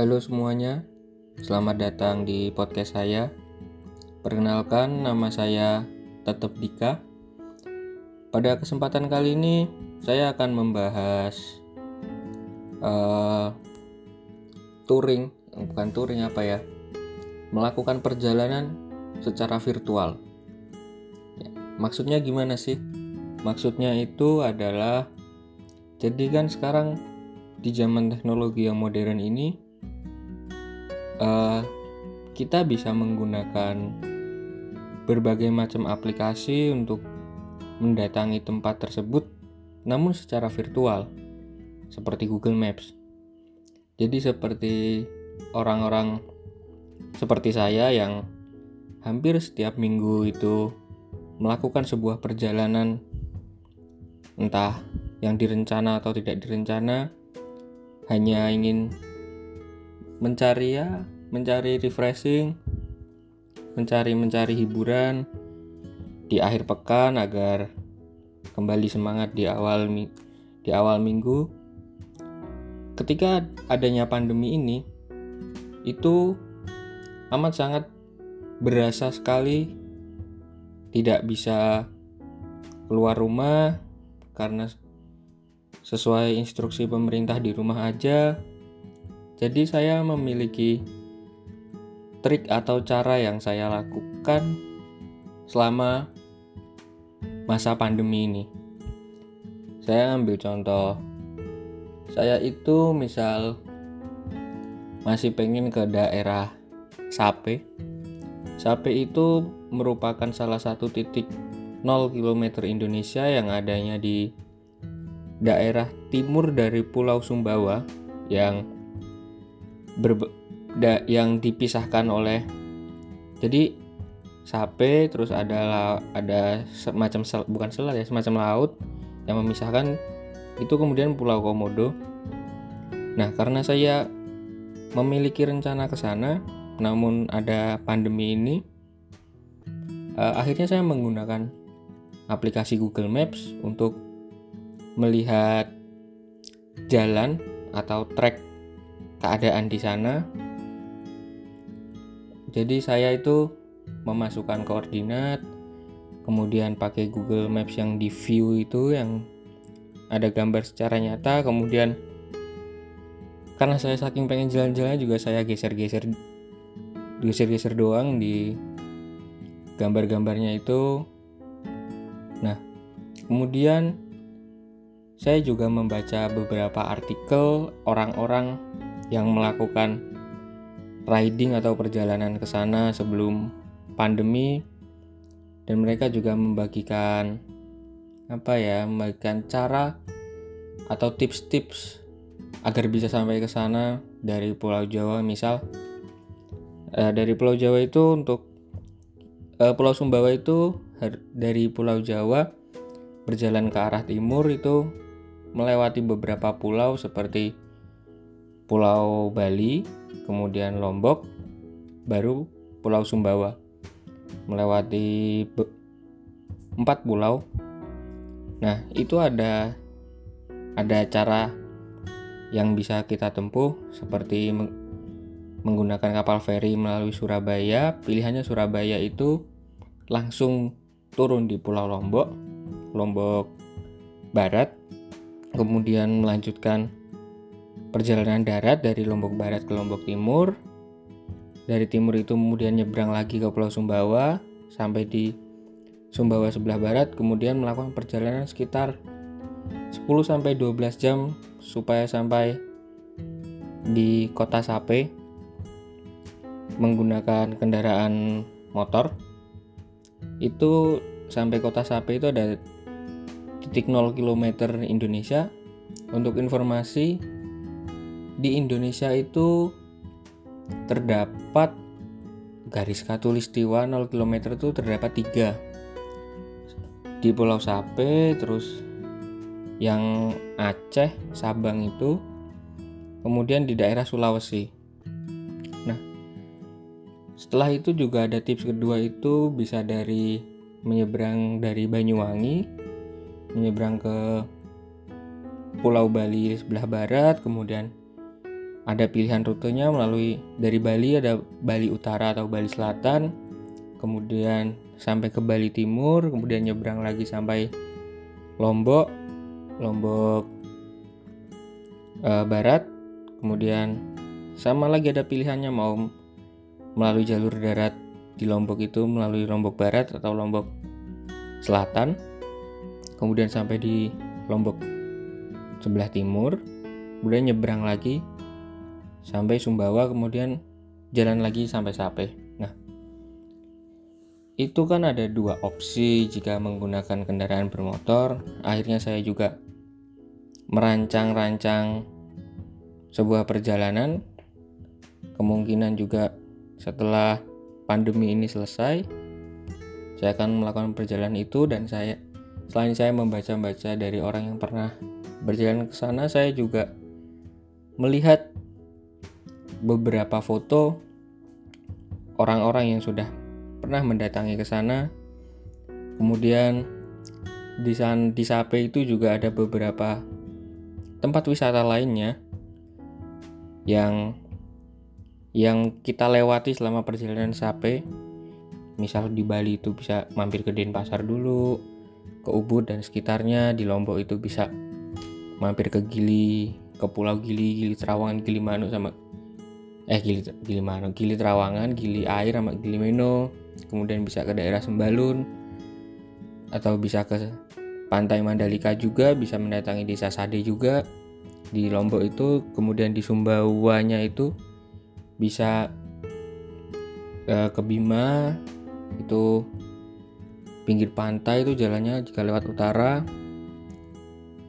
Halo semuanya, selamat datang di podcast saya. Perkenalkan, nama saya Tetep Dika. Pada kesempatan kali ini, saya akan membahas uh, touring, bukan touring apa ya, melakukan perjalanan secara virtual. Ya, maksudnya gimana sih? Maksudnya itu adalah, jadi kan sekarang di zaman teknologi yang modern ini uh, kita bisa menggunakan berbagai macam aplikasi untuk mendatangi tempat tersebut namun secara virtual seperti Google Maps. Jadi seperti orang-orang seperti saya yang hampir setiap minggu itu melakukan sebuah perjalanan entah yang direncana atau tidak direncana hanya ingin mencari ya mencari refreshing mencari mencari hiburan di akhir pekan agar kembali semangat di awal di awal minggu. Ketika adanya pandemi ini itu amat sangat berasa sekali tidak bisa keluar rumah karena sesuai instruksi pemerintah di rumah aja jadi saya memiliki trik atau cara yang saya lakukan selama masa pandemi ini. Saya ambil contoh. Saya itu misal masih pengen ke daerah Sape. Sape itu merupakan salah satu titik 0 km Indonesia yang adanya di daerah timur dari Pulau Sumbawa yang berbe da, yang dipisahkan oleh jadi sape terus ada ada semacam sel, bukan selat ya semacam laut yang memisahkan itu kemudian Pulau Komodo. Nah karena saya memiliki rencana ke sana, namun ada pandemi ini, uh, akhirnya saya menggunakan aplikasi Google Maps untuk melihat jalan atau trek keadaan di sana. Jadi saya itu memasukkan koordinat, kemudian pakai Google Maps yang di view itu yang ada gambar secara nyata, kemudian karena saya saking pengen jalan-jalan juga saya geser-geser geser-geser doang di gambar-gambarnya itu. Nah, kemudian saya juga membaca beberapa artikel orang-orang yang melakukan riding atau perjalanan ke sana sebelum pandemi. Dan mereka juga membagikan apa ya membagikan cara atau tips-tips agar bisa sampai ke sana dari Pulau Jawa. Misal eh, dari Pulau Jawa itu untuk eh, Pulau Sumbawa itu dari Pulau Jawa berjalan ke arah timur itu melewati beberapa pulau seperti Pulau Bali, kemudian Lombok, baru Pulau Sumbawa. Melewati empat pulau. Nah, itu ada ada cara yang bisa kita tempuh seperti menggunakan kapal feri melalui Surabaya. Pilihannya Surabaya itu langsung turun di Pulau Lombok, Lombok Barat, kemudian melanjutkan perjalanan darat dari Lombok Barat ke Lombok Timur. Dari timur itu kemudian nyebrang lagi ke Pulau Sumbawa sampai di Sumbawa sebelah barat, kemudian melakukan perjalanan sekitar 10 sampai 12 jam supaya sampai di kota Sape menggunakan kendaraan motor. Itu sampai kota Sape itu ada titik 0 km Indonesia. Untuk informasi, di Indonesia itu terdapat garis katulistiwa 0 km itu terdapat tiga. Di Pulau Sape terus yang Aceh Sabang itu kemudian di daerah Sulawesi. Nah setelah itu juga ada tips kedua itu bisa dari menyeberang dari Banyuwangi menyeberang ke Pulau Bali sebelah barat kemudian ada pilihan rutenya melalui dari Bali ada Bali Utara atau Bali Selatan kemudian sampai ke Bali Timur kemudian nyebrang lagi sampai Lombok Lombok uh, Barat kemudian sama lagi ada pilihannya mau melalui jalur darat di Lombok itu melalui Lombok Barat atau Lombok Selatan kemudian sampai di Lombok sebelah timur kemudian nyebrang lagi sampai Sumbawa kemudian jalan lagi sampai Sape. Nah, itu kan ada dua opsi jika menggunakan kendaraan bermotor. Akhirnya saya juga merancang-rancang sebuah perjalanan. Kemungkinan juga setelah pandemi ini selesai, saya akan melakukan perjalanan itu dan saya selain saya membaca-baca dari orang yang pernah berjalan ke sana, saya juga melihat beberapa foto orang-orang yang sudah pernah mendatangi ke sana. Kemudian di san di Sape itu juga ada beberapa tempat wisata lainnya yang yang kita lewati selama perjalanan Sape. Misal di Bali itu bisa mampir ke Denpasar dulu, ke Ubud dan sekitarnya. Di Lombok itu bisa mampir ke Gili, ke Pulau Gili, Gili Trawangan, Gili Manu sama eh Gili Gili mana Gili Trawangan Gili Air sama Gili Meno. Kemudian bisa ke daerah Sembalun. Atau bisa ke pantai Mandalika juga bisa mendatangi desa Sade juga. Di Lombok itu kemudian di Sumbawanya itu bisa eh, ke Bima. Itu pinggir pantai itu jalannya jika lewat utara.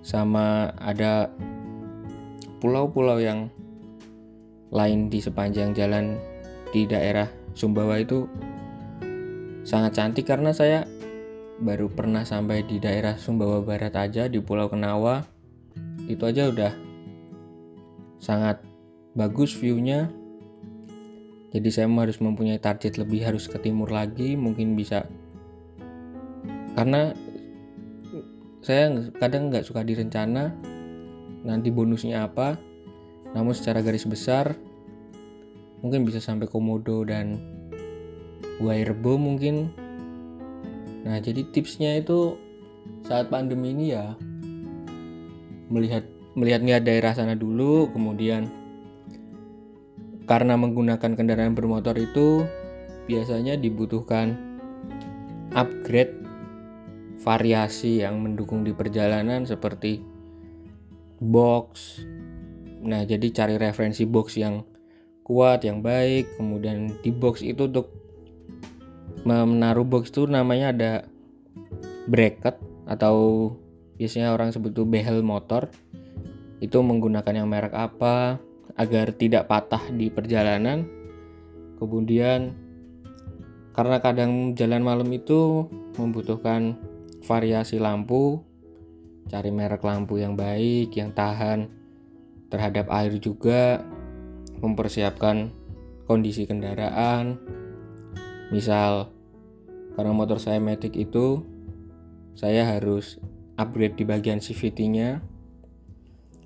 Sama ada pulau-pulau yang lain di sepanjang jalan di daerah Sumbawa itu sangat cantik karena saya baru pernah sampai di daerah Sumbawa Barat aja di Pulau Kenawa. Itu aja udah sangat bagus viewnya. Jadi saya harus mempunyai target lebih harus ke timur lagi mungkin bisa. Karena saya kadang nggak suka direncana nanti bonusnya apa namun secara garis besar mungkin bisa sampai komodo dan Wairebo mungkin. Nah, jadi tipsnya itu saat pandemi ini ya melihat melihat niat daerah sana dulu, kemudian karena menggunakan kendaraan bermotor itu biasanya dibutuhkan upgrade variasi yang mendukung di perjalanan seperti box, Nah, jadi cari referensi box yang kuat, yang baik. Kemudian di box itu untuk menaruh box itu namanya ada bracket atau biasanya orang sebut itu behel motor. Itu menggunakan yang merek apa agar tidak patah di perjalanan. Kemudian karena kadang jalan malam itu membutuhkan variasi lampu, cari merek lampu yang baik, yang tahan terhadap air juga mempersiapkan kondisi kendaraan. Misal karena motor saya Matic itu saya harus upgrade di bagian CVT nya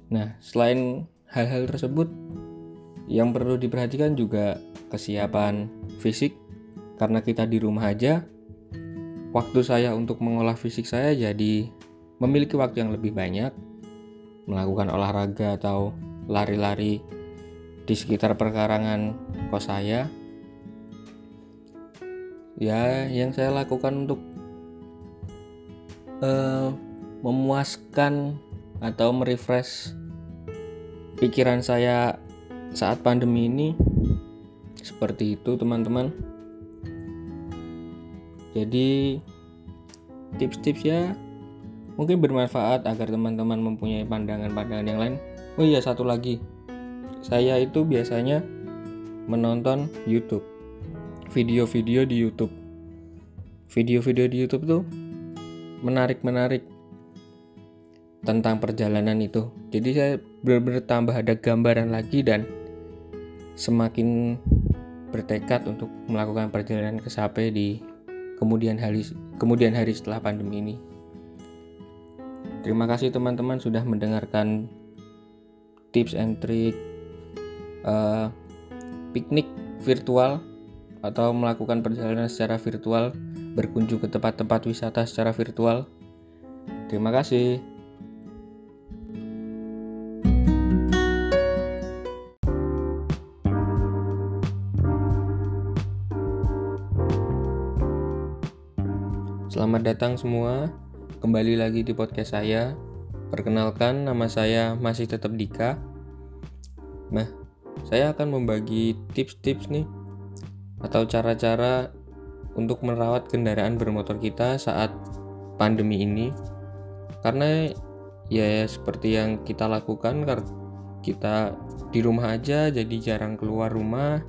nah selain hal-hal tersebut yang perlu diperhatikan juga kesiapan fisik. Karena kita di rumah aja waktu saya untuk mengolah fisik saya jadi memiliki waktu yang lebih banyak melakukan olahraga atau lari-lari di sekitar perkarangan kos saya ya yang saya lakukan untuk uh, memuaskan atau merefresh pikiran saya saat pandemi ini seperti itu teman-teman. Jadi tips-tips ya Mungkin bermanfaat agar teman-teman mempunyai pandangan-pandangan yang lain. Oh iya, satu lagi. Saya itu biasanya menonton YouTube. Video-video di YouTube. Video-video di YouTube tuh menarik-menarik tentang perjalanan itu. Jadi saya benar-benar tambah ada gambaran lagi dan semakin bertekad untuk melakukan perjalanan ke Sape di kemudian hari kemudian hari setelah pandemi ini. Terima kasih teman-teman sudah mendengarkan tips and trick uh, piknik virtual atau melakukan perjalanan secara virtual, berkunjung ke tempat-tempat wisata secara virtual. Terima kasih. Selamat datang semua, kembali lagi di podcast saya. Perkenalkan, nama saya masih tetap Dika. Nah, saya akan membagi tips-tips nih atau cara-cara untuk merawat kendaraan bermotor kita saat pandemi ini. Karena ya seperti yang kita lakukan kita di rumah aja jadi jarang keluar rumah.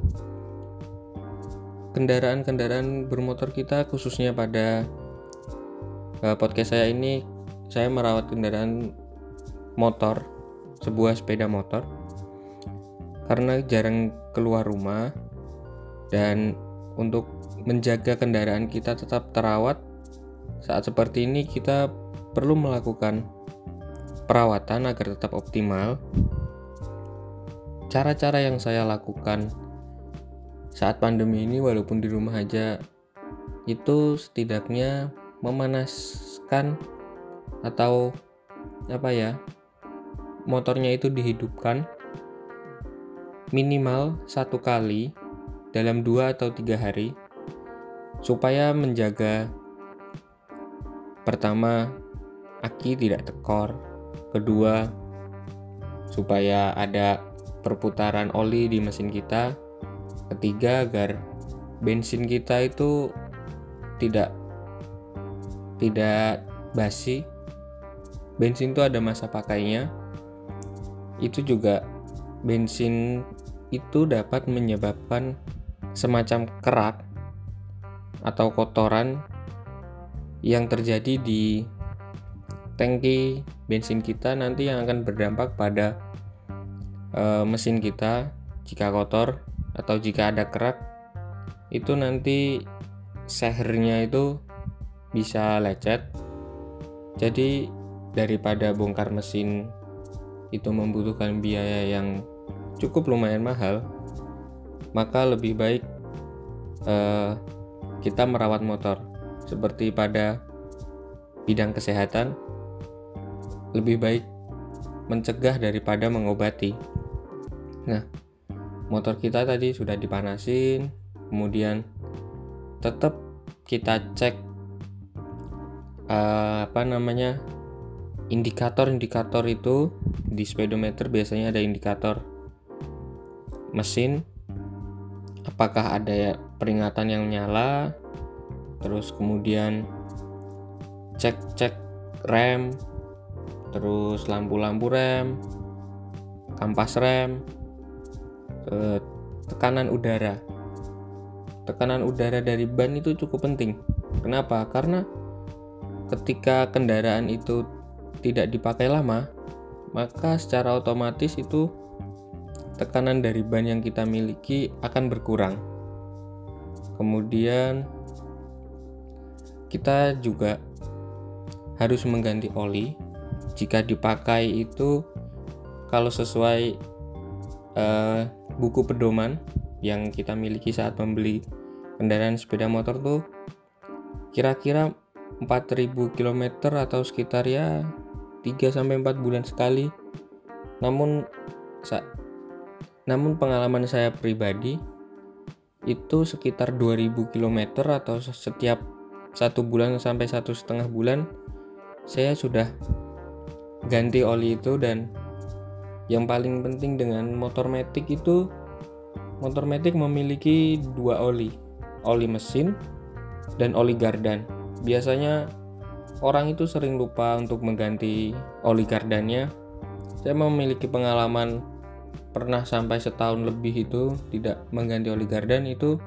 Kendaraan-kendaraan bermotor kita khususnya pada podcast saya ini saya merawat kendaraan motor, sebuah sepeda motor karena jarang keluar rumah dan untuk menjaga kendaraan kita tetap terawat saat seperti ini kita perlu melakukan perawatan agar tetap optimal. Cara-cara yang saya lakukan saat pandemi ini walaupun di rumah aja itu setidaknya memanaskan atau apa ya motornya itu dihidupkan minimal satu kali dalam dua atau tiga hari supaya menjaga pertama aki tidak tekor kedua supaya ada perputaran oli di mesin kita ketiga agar bensin kita itu tidak tidak basi. Bensin itu ada masa pakainya. Itu juga bensin itu dapat menyebabkan semacam kerak atau kotoran yang terjadi di tangki bensin kita nanti yang akan berdampak pada e, mesin kita. Jika kotor atau jika ada kerak itu nanti sehernya itu bisa lecet. Jadi daripada bongkar mesin itu membutuhkan biaya yang cukup lumayan mahal, maka lebih baik uh, kita merawat motor. Seperti pada bidang kesehatan, lebih baik mencegah daripada mengobati. Nah, motor kita tadi sudah dipanasin, kemudian tetap kita cek uh, apa namanya? Indikator-indikator itu di speedometer biasanya ada indikator mesin. Apakah ada peringatan yang nyala? Terus kemudian cek-cek rem. Terus lampu-lampu rem. Kampas rem. Tekanan udara. Tekanan udara dari ban itu cukup penting. Kenapa? Karena ketika kendaraan itu tidak dipakai lama, maka secara otomatis itu tekanan dari ban yang kita miliki akan berkurang. Kemudian kita juga harus mengganti oli jika dipakai itu kalau sesuai uh, buku pedoman yang kita miliki saat membeli kendaraan sepeda motor tuh kira-kira 4000 km atau sekitar ya 3 sampai 4 bulan sekali. Namun sa namun pengalaman saya pribadi itu sekitar 2000 km atau setiap satu bulan sampai satu setengah bulan saya sudah ganti oli itu dan yang paling penting dengan motor metik itu motor metik memiliki dua oli oli mesin dan oli gardan biasanya orang itu sering lupa untuk mengganti oli gardannya. Saya memiliki pengalaman pernah sampai setahun lebih itu tidak mengganti oli gardan itu.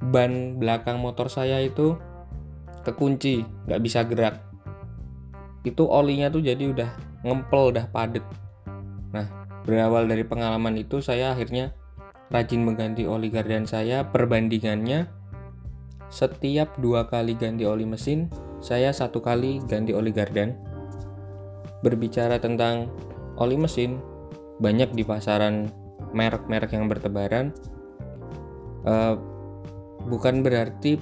Ban belakang motor saya itu kekunci nggak bisa gerak. Itu olinya tuh jadi udah ngempel udah padet. Nah berawal dari pengalaman itu saya akhirnya rajin mengganti oli gardan saya perbandingannya setiap dua kali ganti oli mesin, saya satu kali ganti oli gardan. Berbicara tentang oli mesin, banyak di pasaran merek-merek yang bertebaran uh, bukan berarti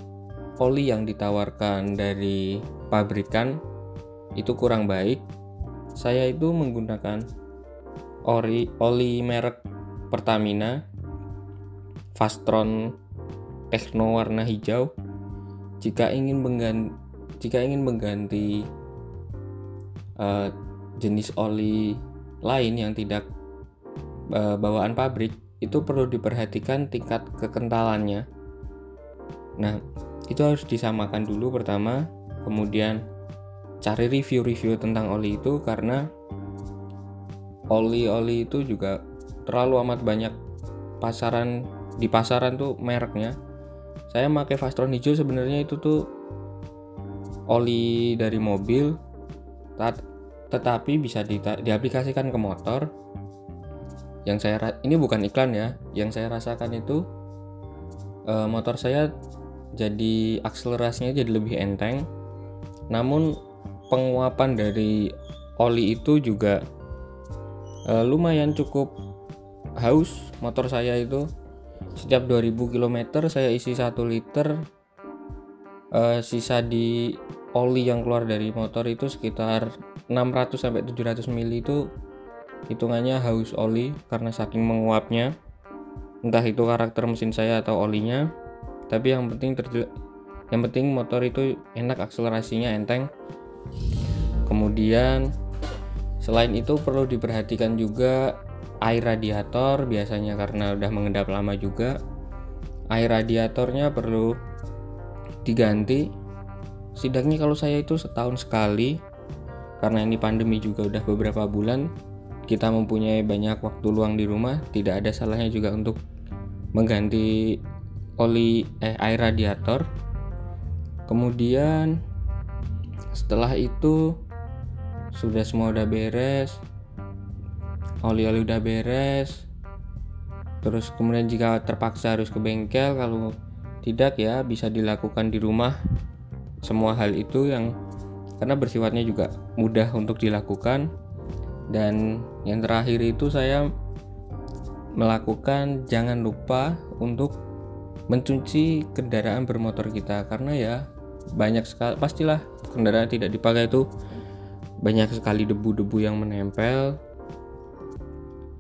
oli yang ditawarkan dari pabrikan itu kurang baik saya itu menggunakan ori, oli merek Pertamina Fastron Techno warna hijau. Jika ingin mengganti jika ingin mengganti uh, jenis oli lain yang tidak uh, bawaan pabrik itu perlu diperhatikan tingkat kekentalannya. Nah itu harus disamakan dulu pertama kemudian cari review-review tentang oli itu karena oli-oli itu juga terlalu amat banyak pasaran di pasaran tuh mereknya saya pakai Fastron hijau sebenarnya itu tuh oli dari mobil tetapi bisa di, diaplikasikan ke motor. Yang saya ini bukan iklan ya yang saya rasakan itu eh, motor saya jadi akselerasinya jadi lebih enteng. Namun penguapan dari oli itu juga uh, lumayan cukup haus motor saya itu setiap 2000 km saya isi 1 liter uh, sisa di oli yang keluar dari motor itu sekitar 600 sampai 700 ml itu hitungannya haus oli karena saking menguapnya. Entah itu karakter mesin saya atau olinya tapi yang penting yang penting motor itu enak akselerasinya enteng. Kemudian selain itu perlu diperhatikan juga air radiator biasanya karena udah mengendap lama juga. Air radiatornya perlu diganti. Setidaknya kalau saya itu setahun sekali karena ini pandemi juga udah beberapa bulan kita mempunyai banyak waktu luang di rumah. Tidak ada salahnya juga untuk mengganti oli eh air radiator. Kemudian setelah itu sudah semua udah beres oli-oli udah beres. Terus kemudian jika terpaksa harus ke bengkel kalau tidak ya bisa dilakukan di rumah. Semua hal itu yang karena bersifatnya juga mudah untuk dilakukan. Dan yang terakhir itu saya melakukan jangan lupa untuk mencuci kendaraan bermotor kita. Karena ya banyak sekali pastilah kendaraan tidak dipakai itu banyak sekali debu-debu yang menempel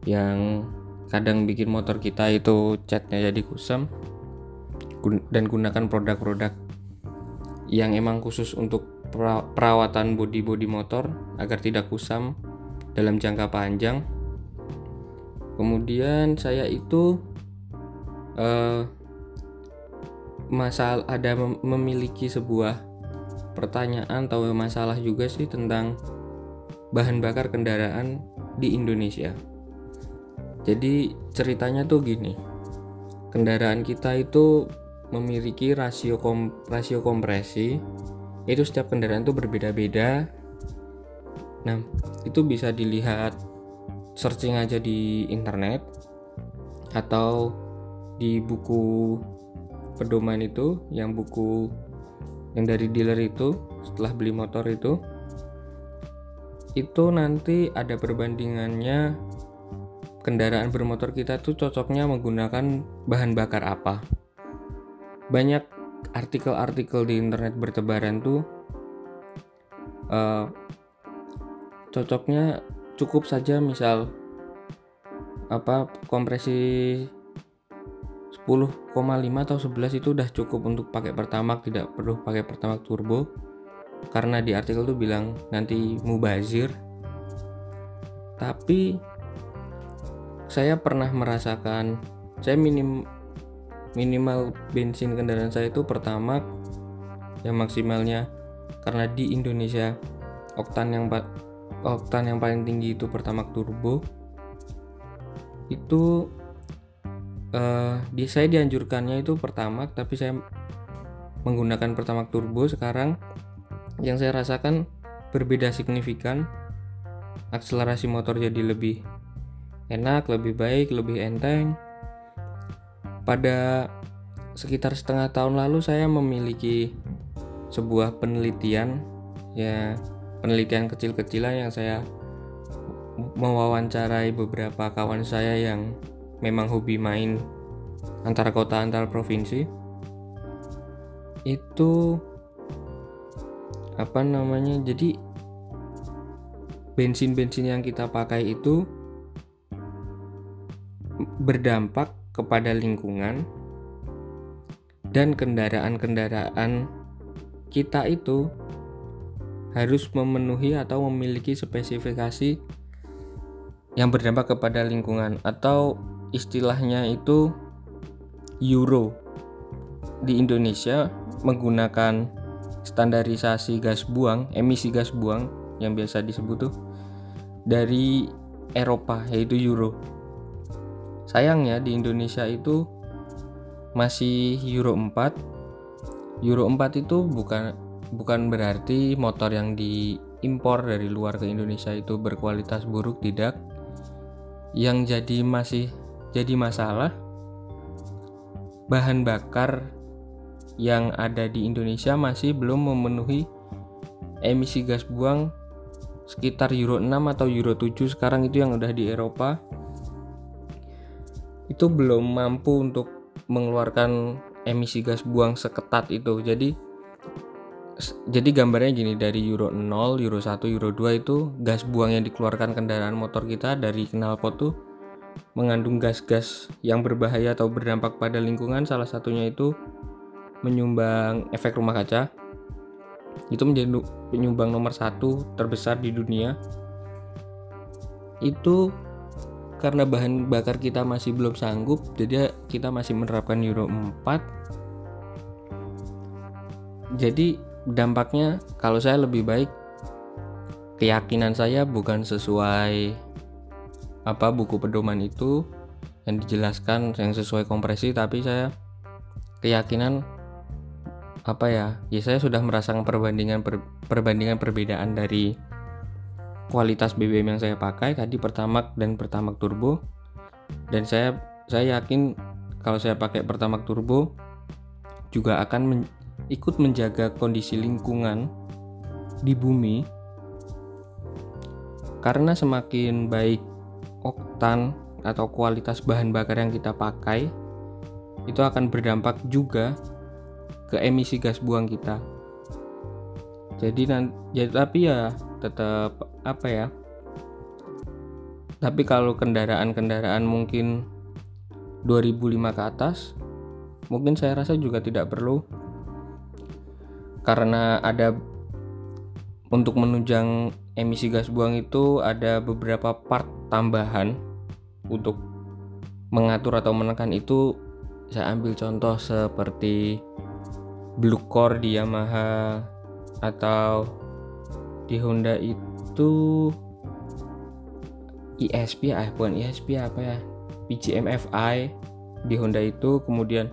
yang kadang bikin motor kita itu catnya jadi kusam dan gunakan produk-produk yang emang khusus untuk perawatan bodi-bodi motor agar tidak kusam dalam jangka panjang kemudian saya itu uh, masalah ada memiliki sebuah pertanyaan atau masalah juga sih tentang bahan bakar kendaraan di Indonesia. Jadi ceritanya tuh gini. Kendaraan kita itu memiliki rasio kom rasio kompresi itu setiap kendaraan itu berbeda-beda. Nah, itu bisa dilihat searching aja di internet atau di buku pedoman itu yang buku yang dari dealer itu setelah beli motor itu itu nanti ada perbandingannya kendaraan bermotor kita tuh cocoknya menggunakan bahan bakar apa? Banyak artikel-artikel di internet bertebaran tuh uh, cocoknya cukup saja misal apa kompresi 10,5 atau 11 itu udah cukup untuk pakai pertamax tidak perlu pakai pertamax turbo. Karena di artikel tuh bilang nanti mubazir. Tapi saya pernah merasakan saya minim minimal bensin kendaraan saya itu pertama yang maksimalnya karena di Indonesia oktan yang oktan yang paling tinggi itu pertamax turbo. Itu uh, di saya dianjurkannya itu pertama tapi saya menggunakan pertama turbo. Sekarang yang saya rasakan berbeda signifikan akselerasi motor jadi lebih enak lebih baik lebih enteng. Pada sekitar setengah tahun lalu saya memiliki sebuah penelitian ya penelitian kecil-kecilan yang saya mewawancarai beberapa kawan saya yang memang hobi main antara kota antar provinsi. Itu apa namanya jadi bensin-bensin yang kita pakai itu berdampak kepada lingkungan dan kendaraan-kendaraan kita itu harus memenuhi atau memiliki spesifikasi yang berdampak kepada lingkungan atau istilahnya itu Euro. Di Indonesia menggunakan standarisasi gas buang emisi gas buang yang biasa disebut tuh dari Eropa yaitu Euro sayangnya di Indonesia itu masih Euro 4 Euro 4 itu bukan bukan berarti motor yang diimpor dari luar ke Indonesia itu berkualitas buruk tidak. Yang jadi masih jadi masalah bahan bakar yang ada di Indonesia masih belum memenuhi emisi gas buang sekitar Euro 6 atau Euro 7 sekarang itu yang udah di Eropa itu belum mampu untuk mengeluarkan emisi gas buang seketat itu. Jadi jadi gambarnya gini dari Euro 0, Euro 1, Euro 2 itu gas buang yang dikeluarkan kendaraan motor kita dari knalpot tuh mengandung gas-gas yang berbahaya atau berdampak pada lingkungan. Salah satunya itu menyumbang efek rumah kaca. Itu menjadi penyumbang nomor satu terbesar di dunia. Itu karena bahan bakar kita masih belum sanggup jadi kita masih menerapkan Euro 4 jadi dampaknya kalau saya lebih baik keyakinan saya bukan sesuai apa buku pedoman itu yang dijelaskan yang sesuai kompresi tapi saya keyakinan apa ya ya saya sudah merasakan perbandingan per, perbandingan perbedaan dari kualitas BBM yang saya pakai tadi pertamax dan pertamax turbo dan saya saya yakin kalau saya pakai pertamax turbo juga akan men, ikut menjaga kondisi lingkungan di bumi karena semakin baik oktan atau kualitas bahan bakar yang kita pakai itu akan berdampak juga ke emisi gas buang kita. Jadi nanti jadi tapi ya tetap apa ya? Tapi kalau kendaraan-kendaraan mungkin 2005 ke atas mungkin saya rasa juga tidak perlu karena ada untuk menunjang emisi gas buang itu ada beberapa part tambahan untuk mengatur atau menekan itu saya ambil contoh seperti blue core di Yamaha atau di Honda itu ESP ah bukan ESP apa ya? PGMFI di Honda itu kemudian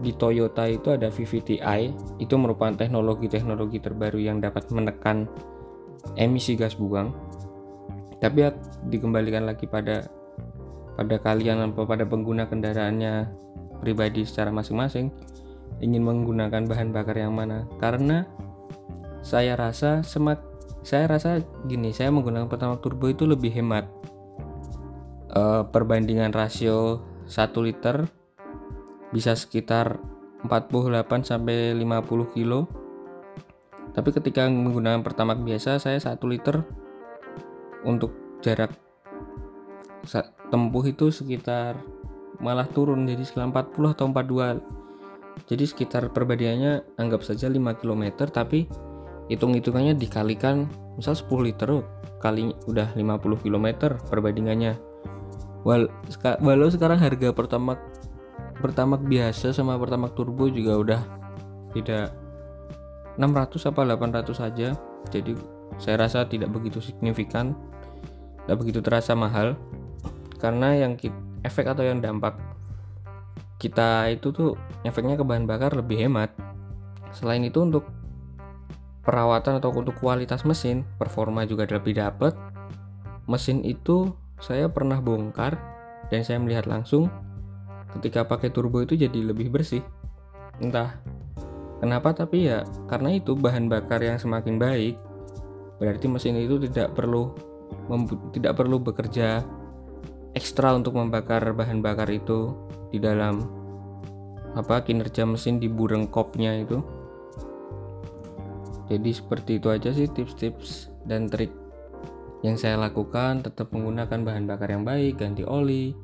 di Toyota itu ada VVTi itu merupakan teknologi-teknologi terbaru yang dapat menekan emisi gas buang. Tapi ya dikembalikan lagi pada pada kalian atau pada pengguna kendaraannya pribadi secara masing-masing ingin menggunakan bahan bakar yang mana? Karena saya rasa semak saya rasa gini saya menggunakan pertama turbo itu lebih hemat e, perbandingan rasio 1 liter bisa sekitar 48 sampai 50 kilo. Tapi ketika menggunakan pertamax biasa saya 1 liter untuk jarak tempuh itu sekitar malah turun jadi sekitar 40 atau 42 jadi sekitar perbandingannya anggap saja 5 km tapi hitung-hitungannya dikalikan misal 10 liter kali udah 50 km perbandingannya. Walau sekarang harga pertama pertamax biasa sama pertamax turbo juga udah tidak 600 apa 800 saja. Jadi saya rasa tidak begitu signifikan tidak begitu terasa mahal. Karena yang efek atau yang dampak kita itu tuh efeknya ke bahan bakar lebih hemat. Selain itu untuk perawatan atau untuk kualitas mesin performa juga lebih dapat mesin itu saya pernah bongkar dan saya melihat langsung ketika pakai turbo itu jadi lebih bersih. Entah kenapa tapi ya karena itu bahan bakar yang semakin baik berarti mesin itu tidak perlu tidak perlu bekerja ekstra untuk membakar bahan bakar itu di dalam apa kinerja mesin di bureng kopnya itu jadi seperti itu aja sih tips-tips dan trik yang saya lakukan. Tetap menggunakan bahan bakar yang baik ganti oli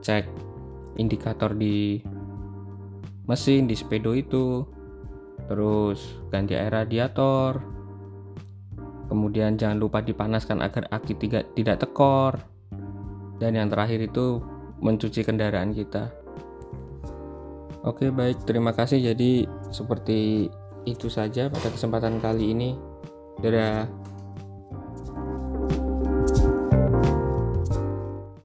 cek indikator di mesin di sepedo itu terus ganti air radiator. Kemudian jangan lupa dipanaskan agar aki tidak, tidak tekor. Dan yang terakhir itu mencuci kendaraan kita. Oke baik. Terima kasih. Jadi seperti itu saja pada kesempatan kali ini. Dadah